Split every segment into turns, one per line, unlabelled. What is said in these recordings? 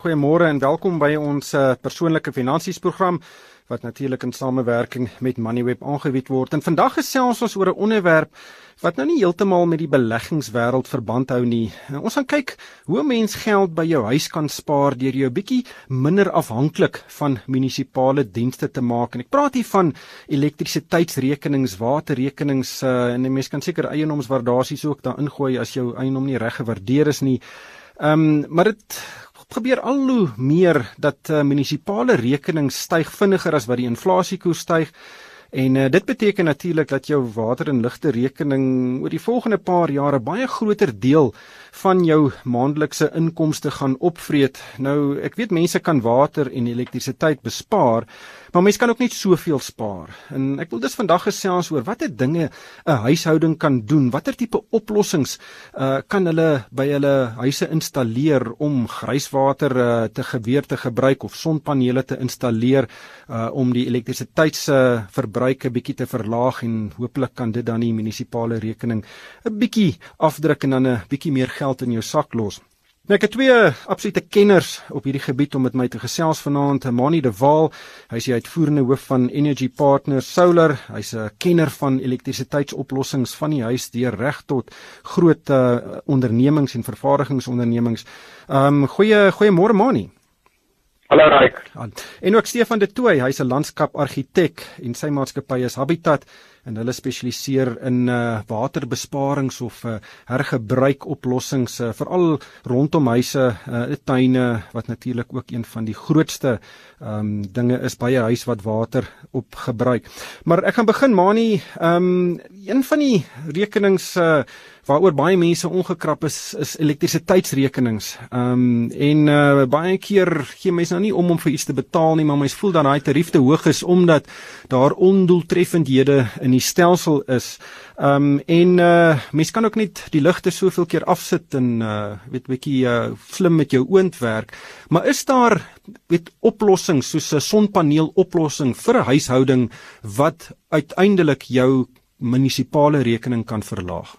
Goeiemôre en welkom by ons uh, persoonlike finansies program wat natuurlik in samewerking met Moneyweb aangebied word. En vandag gesels ons oor 'n onderwerp wat nou nie heeltemal met die beleggingswêreld verband hou nie. Nou, ons gaan kyk hoe 'n mens geld by jou huis kan spaar deur jou bietjie minder afhanklik van munisipale dienste te maak. En ek praat hier van elektrisiteitsrekenings, waterrekenings uh, en mense kan seker eienoomswaardasies ook daarin gooi as jou eiendom nie reg gewaardeer is nie. Ehm um, maar dit gebeur al hoe meer dat uh, munisipale rekenings styg vinniger as wat die inflasiekoers styg. En uh, dit beteken natuurlik dat jou water en ligte rekening oor die volgende paar jare baie groter deel van jou maandelikse inkomste gaan opvreet. Nou, ek weet mense kan water en elektrisiteit bespaar, Maar mens kan ook net soveel spaar. En ek wil dus vandag gesels oor watter dinge 'n huishouding kan doen, watter tipe oplossings uh kan hulle by hulle huise installeer om grijswater uh, te gebeur te gebruik of sonpanele te installeer uh om die elektrisiteitsverbruik 'n bietjie te verlaag en hopelik kan dit dan die munisipale rekening 'n bietjie afdruk en dan 'n bietjie meer geld in jou sak los. Nou ek het twee absolute kenners op hierdie gebied om met my te gesels vanaand. Mani de Waal, hy is die uitvoerende hoof van Energy Partners Solar. Hy's 'n kenner van elektrisiteitsoplossings van die huis deur reg tot groot uh, ondernemings en vervaardigingsondernemings. Ehm um, goeie goeiemôre Mani.
Hallo Ryk.
En ook Stefan de Tooy, hy's 'n landskapargitek en sy maatskappy is Habitat en hulle spesialiseer in uh waterbesparings of uh hergebruik oplossings uh, veral rondom huise, uh tuine wat natuurlik ook een van die grootste um dinge is by 'n huis wat water opgebruik. Maar ek gaan begin Mani, um een van die rekenings uh waaroor baie mense ongekrap is is elektrisiteitsrekenings. Ehm um, en uh, baie keer gee mense nou nie om om vir iets te betaal nie, maar mense voel dan daai tarief te hoog is omdat daar ondoeltreffendhede in die stelsel is. Ehm um, en uh, mense kan ook net die ligte soveel keer afsit en uh, weet bietjie uh, slim met jou oond werk. Maar is daar weet oplossings soos 'n sonpaneel oplossing vir 'n huishouding wat uiteindelik jou munisipale rekening kan verlaag?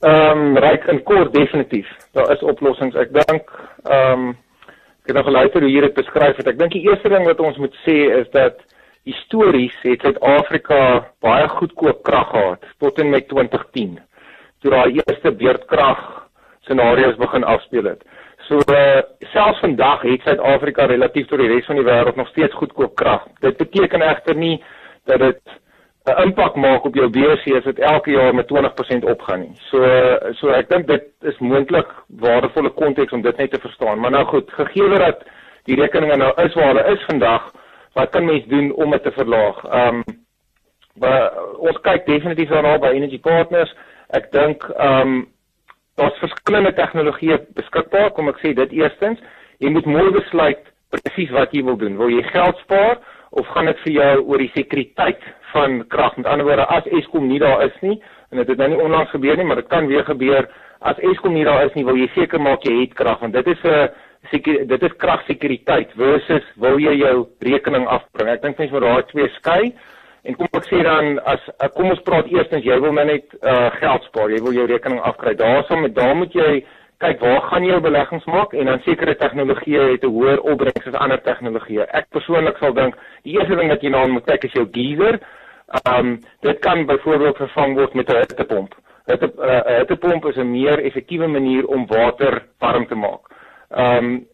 Ehm um, ryk en kort definitief. Daar is oplossings. Ek dink ehm um, ek het nog geluister hoe jy dit beskryf het. Ek dink die eerste ding wat ons moet sê is dat histories het Suid-Afrika baie goedkoop krag gehad tot en met 2010. Toe daai eerste beurtkrag scenario's begin afspeel het. So uh, selfs vandag het Suid-Afrika relatief tot die res van die wêreld nog steeds goedkoop krag. Dit beteken egter nie dat dit 'n impak maak op jou BSC as dit elke jaar met 20% opgaan nie. So so ek dink dit is moontlik waardevolle konteks om dit net te verstaan. Maar nou goed, gegee dat die rekeninge nou is waar hulle is vandag, wat kan mens doen om dit te verlaag? Ehm um, maar ons kyk definitief daarna by Energy Partners. Ek dink ehm um, daar's verskillende tegnologieë beskikbaar, kom ek sê dit eerstens, jy moet mooi besluit presies wat jy wil doen. Wil jy geld spaar of gaan dit vir jou oor die sekuriteit van krag. Met ander woorde, as Eskom nie daar is nie, en dit het nou nie onlangs gebeur nie, maar dit kan weer gebeur. As Eskom nie daar is nie, wil jy seker maak jy het krag want dit is 'n seker dit is kragsekuriteit versus wil jy jou rekening afbring. Ek dink mens moet daai twee skei. En kom ek sê dan as kom ons praat eerstens jy wil net uh, geld spaar, jy wil jou rekening afkry. Daarsom met daar moet jy kyk waar gaan jy jou beleggings maak en dan sekere tegnologieë het 'n hoër opbrengs as ander tegnologieë. Ek persoonlik sal dink die eerste ding wat jy nou moet kyk is jou geyser. Ehm um, dit kan byvoorbeeld vervang word met 'n hittepomp. 'n uh, Hittepomp is 'n meer effektiewe manier om water warm te maak. Ehm um,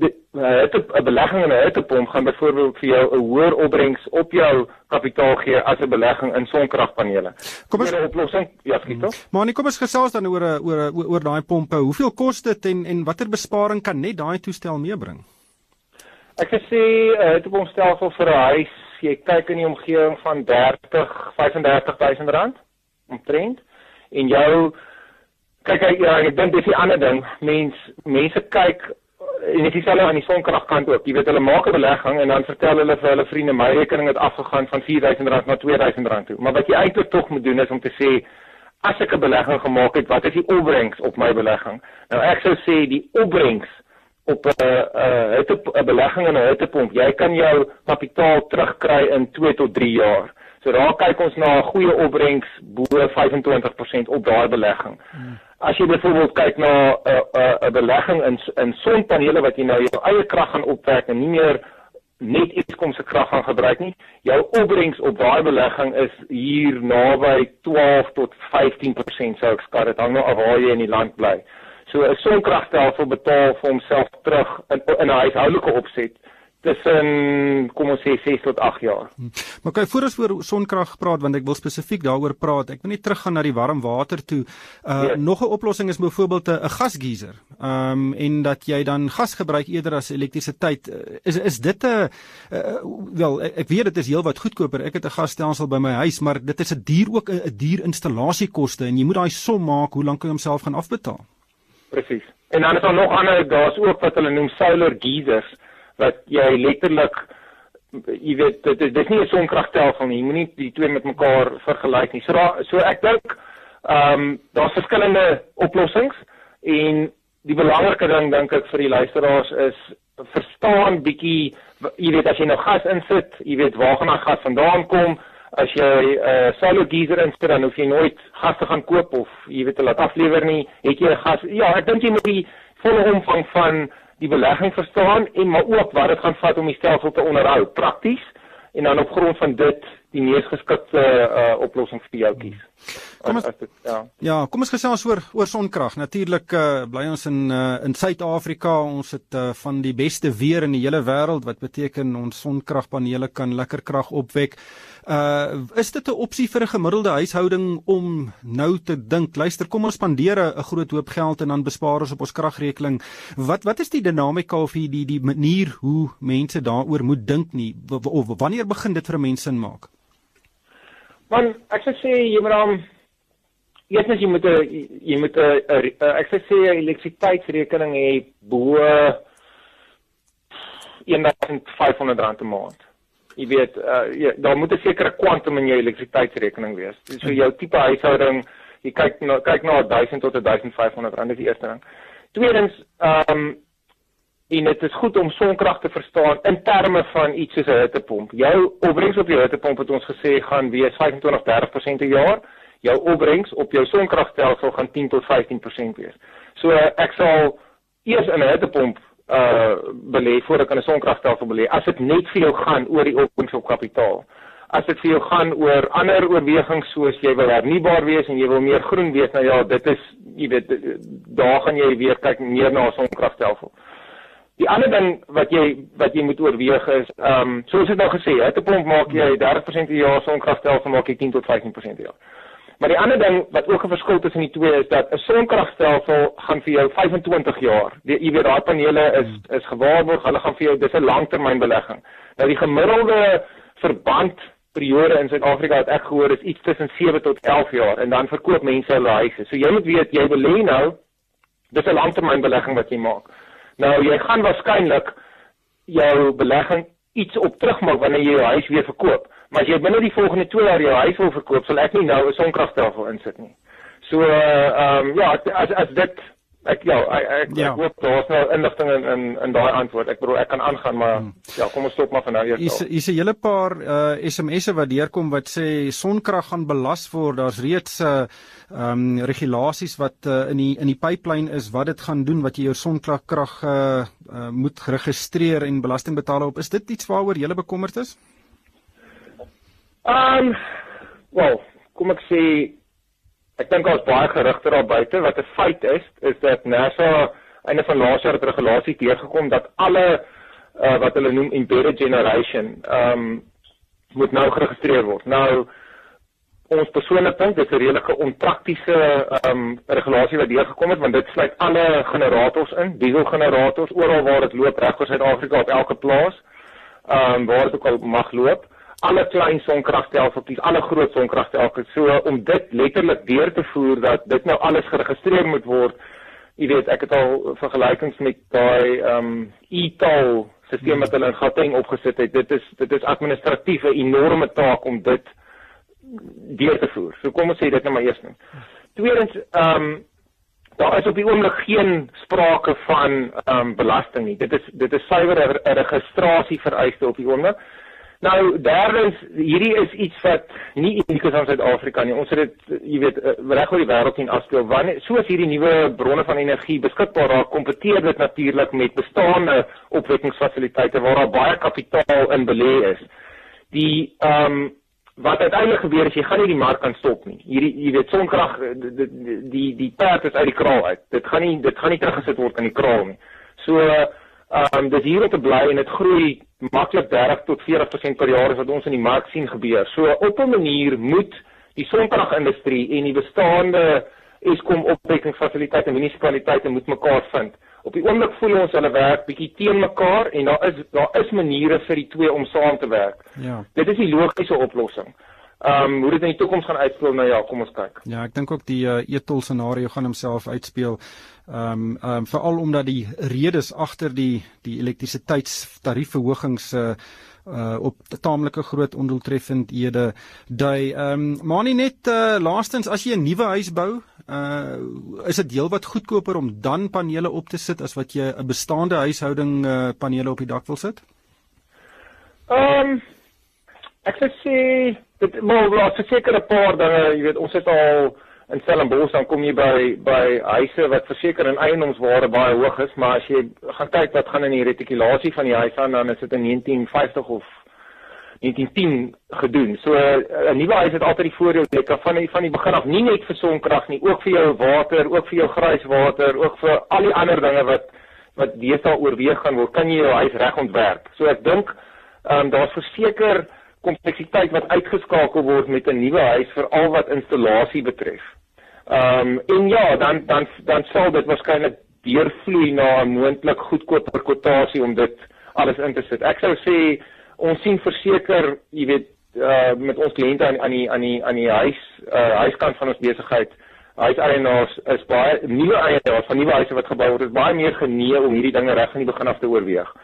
dit 'n belegging in 'n hittepomp gaan byvoorbeeld vir jou 'n hoër opbrengs op jou kapitaal gee as 'n belegging in sonkragpanele. Kom ons 'n oplossing. Ja, skiet tog.
Maar nie kom ons gesels dan oor oor oor, oor daai pompe. Hoeveel kos dit en en watter besparing kan net daai toestel meebring?
Ek sê 'n hittepompstelsel vir 'n huis, jy kyk in die omgewing van 30 35000 rand omtrent en jou kyk ja, ek dink dis 'n ander ding. Mens mense kyk en dit is al aan die sonkragkant ook. Jy weet hulle maak 'n belegging en dan vertel hulle vir hulle vriende my rekening het afgegaan van R4000 na R2000 toe. Maar wat jy eintlik tog moet doen is om te sê as ek 'n belegging gemaak het, wat is die opbrengs op my belegging? Nou ek sou sê die opbrengs op 'n uh, 'n uh, 'n belegging in 'n hittepomp, jy kan jou kapitaal terugkry in 2 tot 3 jaar. So daar kyk ons na 'n goeie opbrengs bo 25% op daai belegging. Hmm. As jy byvoorbeeld kyk na 'n uh, 'n uh, 'n belegging in in sonpanele wat jy nou jou eie krag gaan opwek en nie meer net Eskom se krag gaan gebruik nie. Jou opbrengs op daai belegging is hier naby 12 tot 15% sou ek skat. Dit hang nou af waar jy in die land bly. So 'n sonkragstelsel betaal vir homself terug in in 'n huishoudelike opset tussen kom ons sê 6 tot 8 jaar. Hmm.
Maar kyk voor ons oor sonkrag praat want ek wil spesifiek daaroor praat. Ek wil net teruggaan na die warm water toe. Uh yes. nog 'n oplossing is byvoorbeeld 'n gasgeyser. Um en dat jy dan gas gebruik eerder as elektrisiteit. Uh, is is dit 'n uh, wel ek weet dit is heelwat goedkoper. Ek het 'n gasstelsel by my huis, maar dit is 'n duur ook 'n duur installasiekoste en jy moet daai som maak hoe lank jy homself gaan afbetaal.
Presies. En dan is daar nog ander daar's ook wat hulle noem solar geysers wat jy letterlik jy weet dit is dis nie 'n sonkragstelsel nie. Jy moenie die twee met mekaar vergelyk nie. So daar, so ek dink ehm um, daar's verskillende oplossings en die belangrike ding dink ek vir die luisteraars is verstaan bietjie jy weet as jy nou gas insit, jy weet waar gaan daai gas vandaan kom? As jy 'n uh, solar geyser insit, dan hoef jy nooit gas te gaan koop of jy weet te laat aflewer nie. Het jy gas? Ja, ek dink jy moet die volle omvang van die belegging verstaan en maar ook wat dit gaan vat om die stelsel te onderhou. Prakties en dan op grond van dit die mees geskikte uh, oplossing vir jou kies.
Kom ons dit, ja. Ja, kom ons gesels oor oor sonkrag. Natuurlik uh, bly ons in uh, in Suid-Afrika. Ons het uh, van die beste weer in die hele wêreld wat beteken ons sonkragpanele kan lekker krag opwek. Uh is dit 'n opsie vir 'n gemiddelde huishouding om nou te dink, luister, kom ons spandeer 'n groot hoop geld en dan bespaar ons op ons kragrekening. Wat wat is die dinamika of die die, die manier hoe mense daaroor moet dink nie of wanneer begin dit vir mense sin maak?
Want ek sê jy moet dan Eerstens jy moet 'n jy moet 'n ek sê 'n elektrisiteitsrekening hê bo 1500 rand 'n maand. Jy weet, uh, jy, daar moet 'n sekere kwantum in jou elektrisiteitsrekening wees. So jou tipe huishouding, jy kyk na kyk na 1000 tot 1500 rand is die eerste ding. Tweedens, ehm um, en dit is goed om sonkrag te verstaan in terme van iets soos 'n hittepomp. Jou opbrengs op jou hittepomp het ons gesê gaan wees 25-30% per jaar jou opbrengs op jou sonkragstelsel gaan 10 tot 15% wees. So ek sal eers in 'n hittepomp uh belê voor ek aan 'n sonkragstelsel belê. As dit net vir jou gaan oor die opbrengs op kapitaal. As dit vir jou gaan oor ander oorwegings soos jy wil hernubaar wees en jy wil meer groen wees, nou ja, dit is jy weet daar gaan jy weer kyk meer na 'n sonkragstelsel. Die ander ding wat jy wat jy moet oorweeg is, ehm um, soos ek nou gesê het, 'n pomp maak jy 30% per jaar sonkragstelsel maak jy 10 tot 15% per jaar. Maar die ander ding wat ook 'n verskil tussen die twee is dat 'n sonkragstelsel gaan vir jou 25 jaar. Die, jy weet daai panele is is gewaarborg, hulle gaan vir jou dis 'n langtermynbelegging. Nou die gemiddelde verband periode in Suid-Afrika wat ek gehoor is iets tussen 7 tot 11 jaar en dan verkoop mense hulle huise. So jy moet weet jy belê nou dis 'n langtermynbelegging wat jy maak. Nou jy gaan waarskynlik jou belegging iets op terugmaak wanneer jy jou huis weer verkoop. Maar as jy binne die volgende 2 jaar jou huis wil verkoop, sal ek nie nou 'n sonkragstelsel insit nie. So uh ehm um, ja, as as dit ek ja, ek ek, ja. ek hoop daar's nou inligting in in in daai antwoord. Ek bedoel ek kan aangaan, maar hmm. ja, kom ons stop maar vir nou eers.
Hier's hier's 'n hele paar uh SMS'e wat deurkom wat sê sonkrag gaan belas word. Daar's reeds 'n uh, ehm um, regulasies wat uh, in die in die pipeline is wat dit gaan doen wat jy jou sonkragkrag uh, uh moet registreer en belasting betaal op. Is dit iets waaroor jy bekommerd is?
Ehm um, wel, kom ek sê ek dink daar's baie gerugte daar buite wat 'n feit is, is dat NASA einde van laas jaar het regulasie deurgekom dat alle uh, wat hulle noem embedded generation ehm um, moet nou geregistreer word. Nou ons persoonlik dink dit is 'n redelike onpraktiese ehm um, regulasie wat deurgekom het want dit sluit alle generators in, dieselgenerators oral waar dit loop reg oor Suid-Afrika op elke plaas. Ehm um, waar dit ook al mag loop alle klein sonkragstelsels, alle groot sonkragstelsels. So om dit letterlik deur te voer dat dit nou alles geregistreer moet word. Jy weet, ek het al vergelykings met daai ehm um, e-toll stelsel wat hulle in Gauteng opgesit het. Dit is dit is administratief 'n enorme taak om dit deur te voer. So kom ons sê dit net maar eers net. Tweedens, ehm um, daar is op die oomblik geen sprake van ehm um, belasting nie. Dit is dit is suiwer 'n registrasie vereiste op die oomblik. Nou derdens, hierdie is iets wat nie uniek is aan Suid-Afrika nie. Ons het dit jy weet eh, reg oor die wêreld sien afspeel. Wanneer soos hierdie nuwe bronne van energie beskikbaar raak, kompeteer dit natuurlik met bestaande opwekkingsfasiliteite waar daar baie kapitaal in belê is. Die ehm um, wat uiteindelik gebeur is jy gaan nie die mark kan stop nie. Hierdie jy weet sonkrag die die die perd is uit die kraal uit. Dit gaan nie dit gaan nie teruggesit word in die kraal nie. So ehm um, dis hier om te bly en dit groei maklik 30 tot 40% per jaar wat ons in die mark sien gebeur. So op 'n manier moet die sonkragindustrie en die bestaande Eskom opwekkingsfasiliteite en munisipaliteite moet mekaar vind. Op die oomblik voel ons hulle werk bietjie teen mekaar en daar is daar is maniere vir die twee om saam te werk. Ja. Dit is die logiese oplossing. Ehm um, hoe dit in die toekoms gaan uitspeel nou ja, kom ons kyk.
Ja, ek dink ook die uh, etol scenario gaan homself uitspeel. Ehm um, ehm um, veral omdat die redes agter die die elektrisiteitstariefverhogings uh, uh op taamlike groot ondoeltreffendhede dui. Ehm um, maar nie net uh laastens as jy 'n nuwe huis bou, uh is dit heelwat goedkoper om dan panele op te sit as wat jy 'n bestaande huishouding uh panele op die dak wil sit?
Ehm um, ek sê dit maar wat verseker 'n paar dinge, jy weet ons het al in Stellenbosch dan kom jy by by huise wat verseker in eiendomswaarde baie hoog is, maar as jy gaan kyk wat gaan in die retikulasie van die huis aan dan is dit in 1950 of 1910 gedoen. So 'n nuwe huis het altyd die voordeel jy kan van die, van die begin af nie net vir sonkrag nie, ook vir jou water, ook vir jou grijswater, ook vir al die ander dinge wat wat deesdae oorweeg gaan word, kan jy jou huis reg ontwerp. So ek dink ehm um, daar's verseker kompleksiteit wat uitgeskakel word met 'n nuwe huis vir al wat installasie betref. Ehm um, en ja, dan dan dan sal dit waarskynlik deurvloei na 'n moontlik goedkoper kwotasie om dit alles in te sit. Ek sou sê ons sien verseker, jy weet, uh met ons kliënte aan aan die aan die aan die huis uh huiskant van ons besigheid, huiseienaars is baie nuwe eienaars van nuwe huise wat gebou word, is baie meer genee om hierdie dinge reg van die begin af te oorweeg.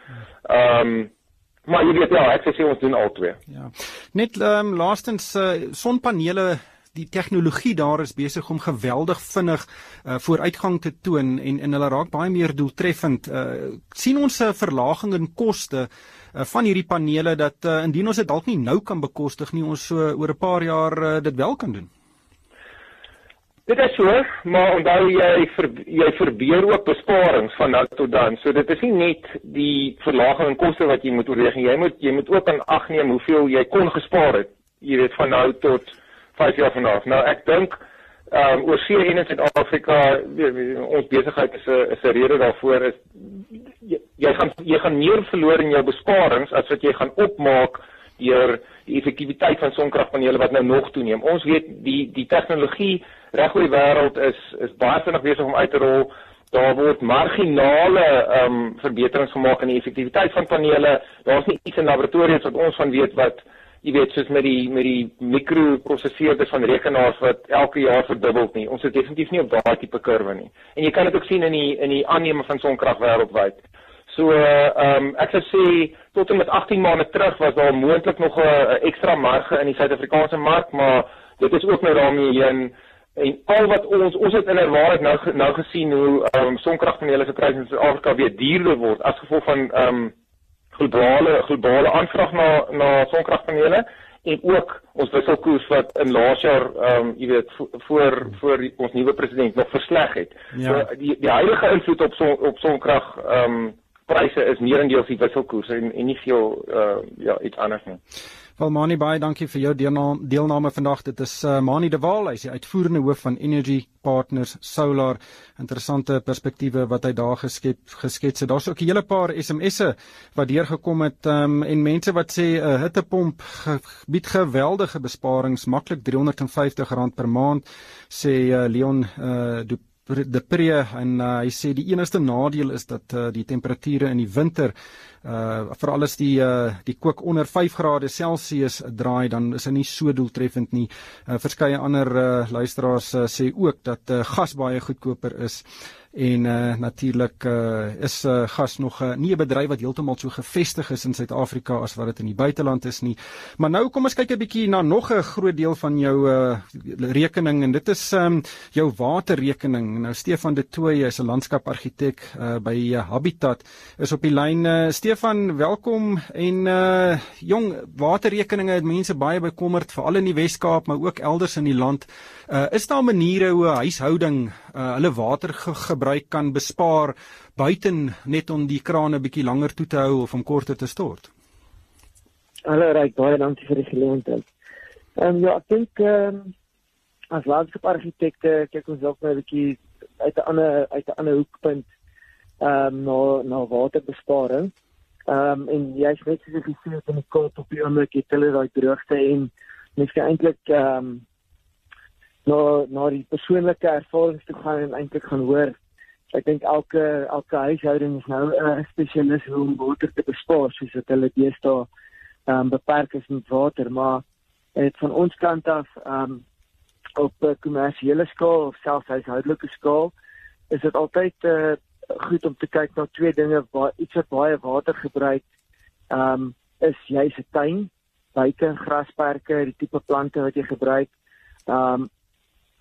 Ehm um, maar jy weet ja, ek sê ons doen al twee.
Ja. Net ehm um, laastens uh sonpanele die tegnologie daar is besig om geweldig vinnig uh, vooruitgang te toon en en hulle raak baie meer doeltreffend. Uh, sien ons 'n verlaging in koste uh, van hierdie panele dat uh, indien ons dit dalk nie nou kan bekostig nie, ons so oor 'n paar jaar uh, dit wel kan doen.
Dit is so, maar onthou jy ver, jy verbeer ook besparings van nou tot dan. So dit is nie net die verlaging in koste wat jy moet oorweeg nie. Jy moet jy moet ook aan ag neem hoeveel jy kon gespaar het. Jy weet van nou tot 5 jaar vanaf. Nou ek dink ehm um, oor see en in Suid-Afrika ons besigheid is 'n is 'n rede daarvoor is jy, jy gaan jy gaan meer verloor in jou besparings as wat jy gaan opmaak deur die effektiwiteit van sonkragpanele wat nou nog toeneem. Ons weet die die tegnologie reg oor die wêreld is is baie vinnig besig om uit te rol. Daar word marginale ehm um, verbeterings gemaak in die effektiwiteit van panele. Daar's nie iets in laboratoriums wat ons van weet wat jy weet soos met die met die mikroprosesseerders van rekenaars wat elke jaar verdubbel nie. Ons is definitief nie op daai tipe kurwe nie. En jy kan dit ook sien in die in die aanneme van sonkrag wêreldwyd. So ehm um, ek sou sê tot en met 18 maande terug was daar moontlik nog 'n ekstra marge in die Suid-Afrikaanse mark, maar dit is ook nou daarmee heen en al wat ons ons het inderwaarheid nou nou gesien hoe ehm um, sonkragpanele se pryse in Suid-Afrika weer duurder word as gevolg van ehm um, globale globale aanvraag na na sonkragpanele en ook ons wisselkoers wat in laas jaar ehm um, jy weet voor voor die, ons nuwe president nog versleg het. Ja. So die die huidige invloed op son, op sonkrag ehm um, pryse is meerendeels die wisselkoers en en nie veel uh ja iets anders nie.
Wel Mani baie dankie vir jou deelname, vandag. Dit is uh, Mani de Waal, hy is die uitvoerende hoof van Energy Partners Solar. Interessante perspektiewe wat hy daar geskep geskets het. Daar's ook 'n hele paar SMS'e wat deurgekom het um, en mense wat sê 'n uh, hittepomp ge bied geweldige besparings, maklik R350 per maand, sê uh, Leon uh, de Pre en uh, hy sê die enigste nadeel is dat uh, die temperature in die winter uh veral as die uh die kook onder 5 grade Celsius draai dan is dit nie so doeltreffend nie. Uh verskeie ander uh luisteraars uh, sê ook dat uh, gas baie goedkoper is En uh natuurlik uh is uh, gas nog uh, nie 'n bedryf wat heeltemal so gevestig is in Suid-Afrika as wat dit in die buiteland is nie. Maar nou kom ons kyk 'n bietjie na nog 'n groot deel van jou uh rekening en dit is um jou waterrekening. Nou Stefan de Tooy is 'n landskapargitek uh by uh, Habitat is op die lyn. Uh, Stefan, welkom en uh jong waterrekeninge het mense baie bekommerd veral in die Wes-Kaap maar ook elders in die land. Uh is daar maniere hoe 'n huishouding uh hulle water ge gebruik kan bespaar buiten net om die krane bietjie langer toe te hou of om korter te stort?
Hallo Ryk, baie dankie vir die geleentheid. Ehm um, ja, ek dink ehm um, as landskapargitekte kyk ons dalk nou 'n bietjie uit 'n ander uit 'n ander hoekpunt ehm um, na na waterbesparing. Ehm um, en jy's net soos ek gesê het in die Kaap op die oomblik het hulle daai droogte en mens kan eintlik ehm um, na na die persoonlike ervarings toe gaan en eintlik gaan hoor. Ek dink elke elke huishouding is nou 'n spesialis om water te bespaar soos wat hulle deesdae ehm um, beperk is met water, maar dit van ons kant af ehm um, op 'n kommersiële skaal of selfs huishoudelike skaal is dit altyd uh, goed om te kyk na twee dinge waar iets wat baie water gebruik ehm um, is jy se tuin, buite grasperke, die tipe plante wat jy gebruik. Ehm um,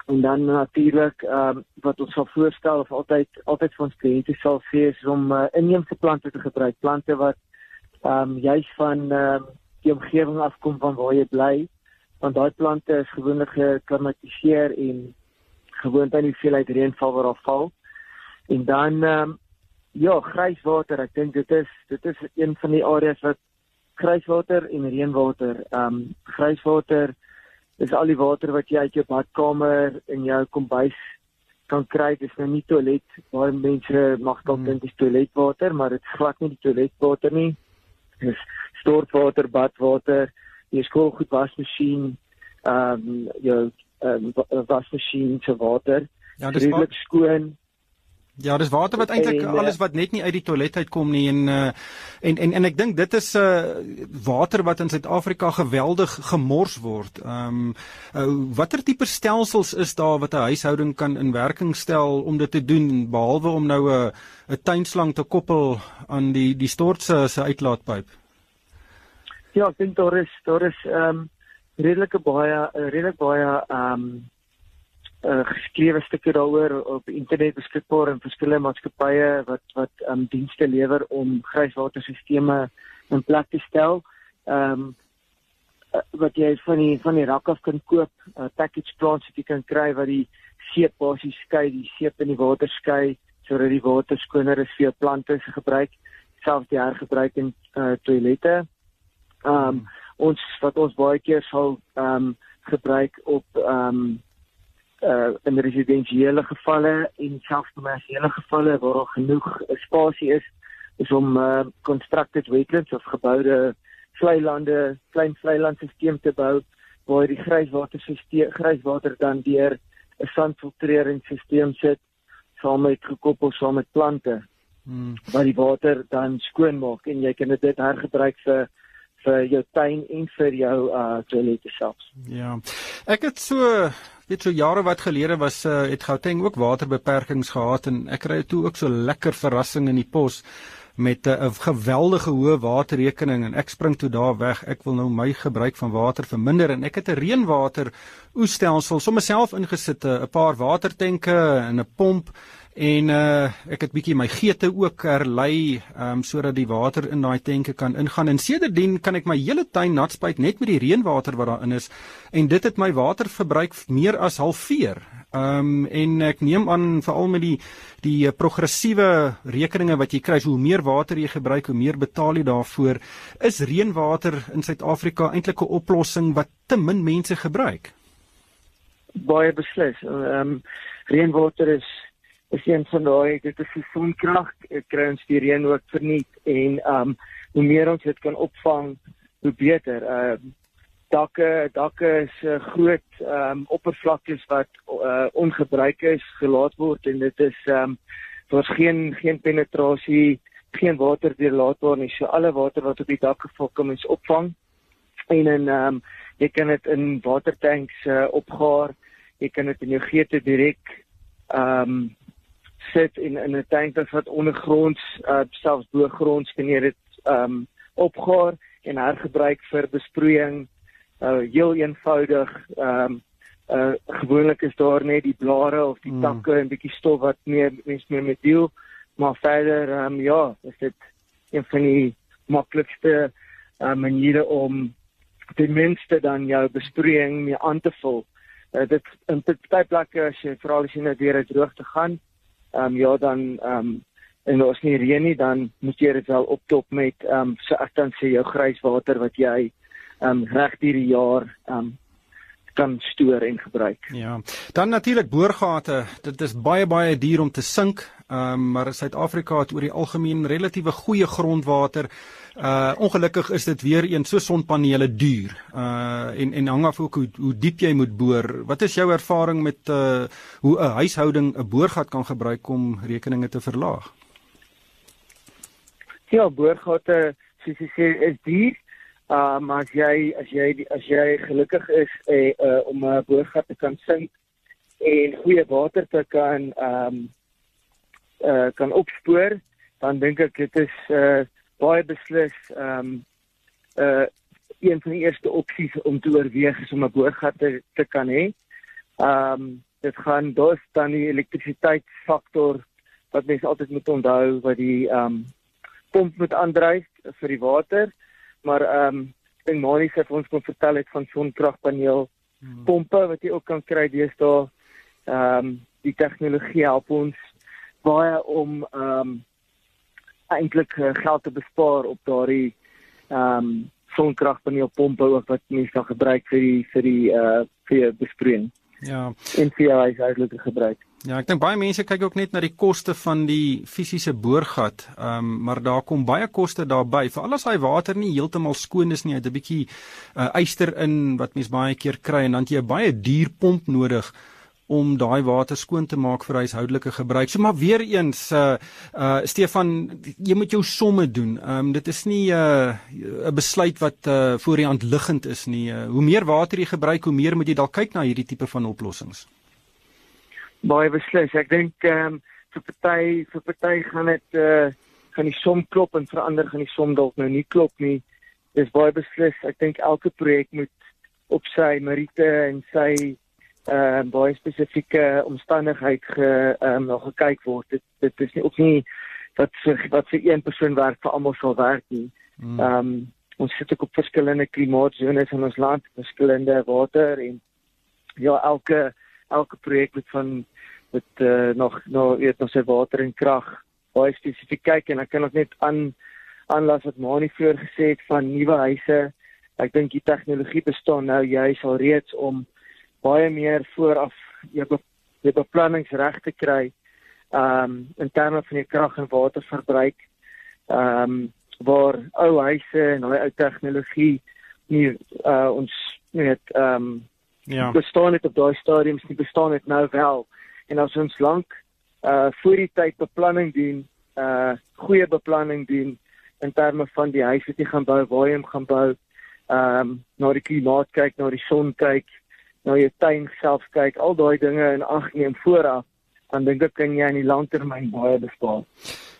en dan natuurlik ehm um, wat ons sal voorstel of altyd altyd vir ons kliënte sal sê is om uh, inheemse plante te gebruik, plante wat ehm um, juis van ehm um, die omgewing afkom van waar jy bly. Want daai plante is gewoonlik geklimatiseer en gewoond aan die hoeveelheid reënval wat daar val. En dan ehm um, ja, grijswater, ek dink dit is dit is een van die areas wat grijswater en reënwater, ehm um, grijswater is al die water wat jy uit jou badkamer en jou kombuis kan kry. Dit is nou nie toilet. Baie mense mag dalk hmm. dink dit is toiletwater, maar dit glad nie die toiletwater nie. Dit is stortwater, badwater, jou skoolgoed wasmasjien, ehm um, jou ehm um, wasmasjien se water. Ja, dis skoon.
Ja, dis water wat eintlik uh, alles wat net nie uit die toilet uitkom nie en uh, en en en ek dink dit is 'n uh, water wat in Suid-Afrika geweldig gemors word. Ehm um, uh, watter tipe stelsels is daar wat 'n huishouding kan in werking stel om dit te doen behalwe om nou 'n 'n tuinslang te koppel aan die die stort se se uitlaatpyp?
Ja, ek dink daar is daar is ehm um, redelike baie redelik baie ehm um, uh, geskrewe stukke daaroor op internet beskikbaar in verskillende maatskappye wat wat um, dienste lewer om grijswaterstelsels in plek te stel. Ehm um, wat jy van die van die rak af kan koop, uh, package plants wat jy kan kry wat die seep basies skei, die seep in die water skei sodat die water skoner is vir plante se gebruik, selfs die hergebruik in uh, toilette. Ehm um, ons wat ons baie keer sal ehm um, gebruik op ehm um, uh in residensiële gevalle en selfs kommersiële gevalle waar daar genoeg spasie is is om uh constructed wetlands of geboude vlei lande, klein vlei landstelsel te bou waar die grijswaterstelsel grijswater dan deur 'n sandfiltreringsstelsel sit saam met gekoppel saam met plante. Hmm. Waar die water dan skoon maak en jy kan dit hergebruik vir vir jou tuin en vir jou uh toilette selfs.
Ja. Ek het so Dit so jare wat gelede was uh, het Gauteng ook waterbeperkings gehad en ek kry toe ook so lekker verrassing in die pos met eh, 'n uh, geweldige hoë waterrekening en ek spring toe daar weg. Ek wil nou my gebruik van water verminder en ek het 'n reënwater oestelsel sommer self ingesit, 'n paar watertenke en 'n pomp En uh ek het bietjie my geete ook herlei um sodat die water in daai tenke kan ingaan. En sedertdien kan ek my hele tuin nat spuit net met die reënwater wat daarin is en dit het my waterverbruik meer as halveer. Um en ek neem aan veral met die die progressiewe rekeninge wat jy kry, hoe meer water jy gebruik, hoe meer betaal jy daarvoor. Is reënwater in Suid-Afrika eintlik 'n oplossing wat te min mense gebruik?
Baie beslis. Um reënwater is is een van daai dit is sonkrag kry ons die reën ook verniet en um hoe meer ons dit kan opvang hoe beter. Um dakke dakke is uh, groot um oppervlaktes wat uh, ongebruik is gelaat word en dit is um daar's geen geen penetrasie geen water deurlaatbaar nie. So alle water wat op die dak geval kom is opvang en en um jy kan dit in watertanks uh, opgaar. Jy kan dit in jou geete direk ehm um, sit en in 'n tank wat ondergronds uh, selfs bo kan jy dit um opgaar en hergebruik vir besproeiing. Uh heel eenvoudig. Um uh gewoonlik is daar net die blare of die mm. takke en bietjie stof wat meer mens meer met deel. Maar verder um ja, is dit een van die maklikste uh, maniere om ten minste dan jou besproeiing mee aan te vul. Uh, dit in baie plekke as jy veral as jy net weer uit droogte gaan, ehm um, ja dan ehm um, en as nie reën nie dan moet jy dit wel optop met ehm um, so ek dan sê jou grijswater wat jy ehm um, reg hierdie jaar ehm um, kan stoor en gebruik.
Ja. Dan natuurlik boorgate. Dit is baie baie duur om te sink. Ehm um, maar Suid-Afrika het oor die algemeen relatiewe goeie grondwater. Uh ongelukkig is dit weer een so sonpanele duur. Uh en en hang af ook hoe hoe diep jy moet boor. Wat is jou ervaring met uh hoe 'n huishouding 'n boorgat kan gebruik om rekeninge te verlaag?
Ja, boorgate soos jy sê is duur. Uh maar as jy as jy as jy gelukkig is uh, uh om 'n boorgat te kan sink en goeie water te kan ehm um, uh kan opspoor, dan dink ek dit is uh baie beslis ehm um, uh een van die eerste opsies om te oorweeg is om 'n boorgat te, te kan hê. Ehm um, dit gaan dus dan die elektrisiteitsfaktor wat mense altyd moet onthou wat die ehm um, pomp moet aandryf vir die water. Maar ehm um, ek dink Mani sê vir ons kon vertel het van sonkragpaneel hmm. pompe wat jy ook kan kry deesdae. Ehm um, die tegnologie help ons baie om ehm um, eintlik uh, geld te bespaar op daardie ehm um, sonkragpaneelpompe ook wat mense kan gebruik vir die vir die uh vir besproeiing.
Ja.
En vir hy is eintlik gebruik.
Ja, ek dink baie mense kyk ook net na die koste van die fisiese boorgat, ehm um, maar daar kom baie koste daarbey. Veral as daai water nie heeltemal skoon is nie, jy het 'n bietjie uh, yster in wat mens baie keer kry en dan jy 'n baie duur pomp nodig om daai water skoon te maak vir huishoudelike gebruik. So maar weer eens uh uh Stefan, jy moet jou somme doen. Ehm um, dit is nie 'n uh, 'n besluit wat uh voor die hand liggend is nie. Uh, hoe meer water jy gebruik, hoe meer moet jy dalk kyk na hierdie tipe van oplossings.
Baie beslis. Ek dink ehm um, vir party vir party gaan dit uh gaan die som klop en vir ander gaan die som dalk nou nie klop nie. Dis baie beslis. Ek dink elke projek moet op sy meriete en sy uh baie spesifieke omstandigheid ge ehm um, nog gekyk word. Dit dit is nie ook nie wat vir wat vir een persoon werk vir almal sal werk nie. Ehm um, ons sit ook op verskillende klimaatsones in ons land, verskillende water en ja, elke elke projek moet van met uh, nog nog weet nog sy water en krag baie spesifiek kyk en ek kan ook net aan aanlas wat Mani vroeër gesê het van nuwe huise. Ek dink die tegnologie bestaan nou juis al reeds om baie meer vooraf jou be, jou beplanningsreg te kry um in terme van die krag en waterverbruik um waar ou huise en daai ou tegnologie nie uh, ons net um ja. bestaan het op daai stadiums nie bestaan het nou wel. En as ons lank uh voor die tyd beplanning doen uh goeie beplanning doen in terme van die huis wat jy gaan bou waar jy hom gaan bou um na die klimaat kyk na die son kyk na jou tuin self kyk, al daai dinge in ag neem vooraf, dan dink ek kan jy in die langtermyn baie bespaar.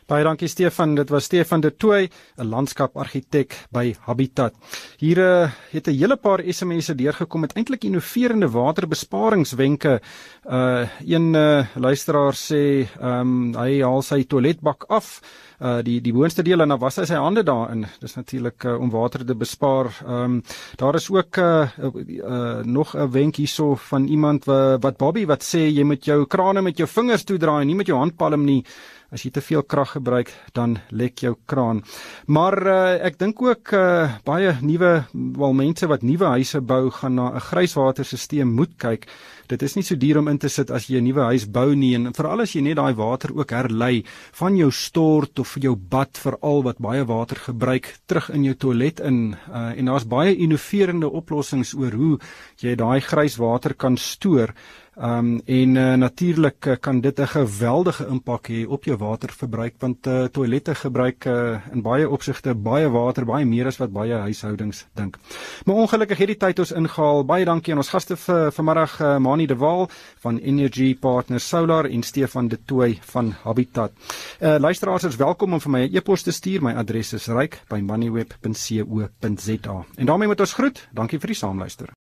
Baie dankie Stefan, dit was Stefan de Tooy, 'n landskapargitek by Habitat. Hier uh, het 'n hele paar SMS'e deurgekom met eintlik innoverende waterbesparingswenke. Uh een uh, luisteraar sê, ehm um, hy haal sy toiletbak af uh die die boonste deel en dan was hy sy hande daarin. Dis natuurlik uh, om water te bespaar. Ehm um, daar is ook uh, uh nog 'n wenk hierso van iemand wat wat Bobby wat sê jy moet jou krane met jou vingers toedraai, nie met jou handpalm nie. As jy te veel krag gebruik, dan lek jou kraan. Maar uh, ek dink ook uh, baie nuwe wel mense wat nuwe huise bou gaan na 'n grijswaterstelsel moet kyk. Dit is nie so duur om in te sit as jy 'n nuwe huis bou nie en veral as jy net daai water ook herlei van jou stort of jou bad veral wat baie water gebruik terug in jou toilet in uh, en daar's baie innoverende oplossings oor hoe jy daai grijswater kan stoor. Ehm um, en uh, natuurlik uh, kan dit 'n geweldige impak hê op jou waterverbruik want uh, toilette gebruik uh, in baie opsigte baie water, baie meer as wat baie huishoudings dink. Maar ongelukkig het die tyd ons ingehaal. Baie dankie aan ons gaste vir vanmiddag uh, Dani de Waal van Energy Partners Solar en Stefan de Tooy van Habitat. Uh luisteraars is welkom om vir my 'n e-pos te stuur. My adres is ryk@moneyweb.co.za. En daarmee moet ons groet. Dankie vir die saamluister.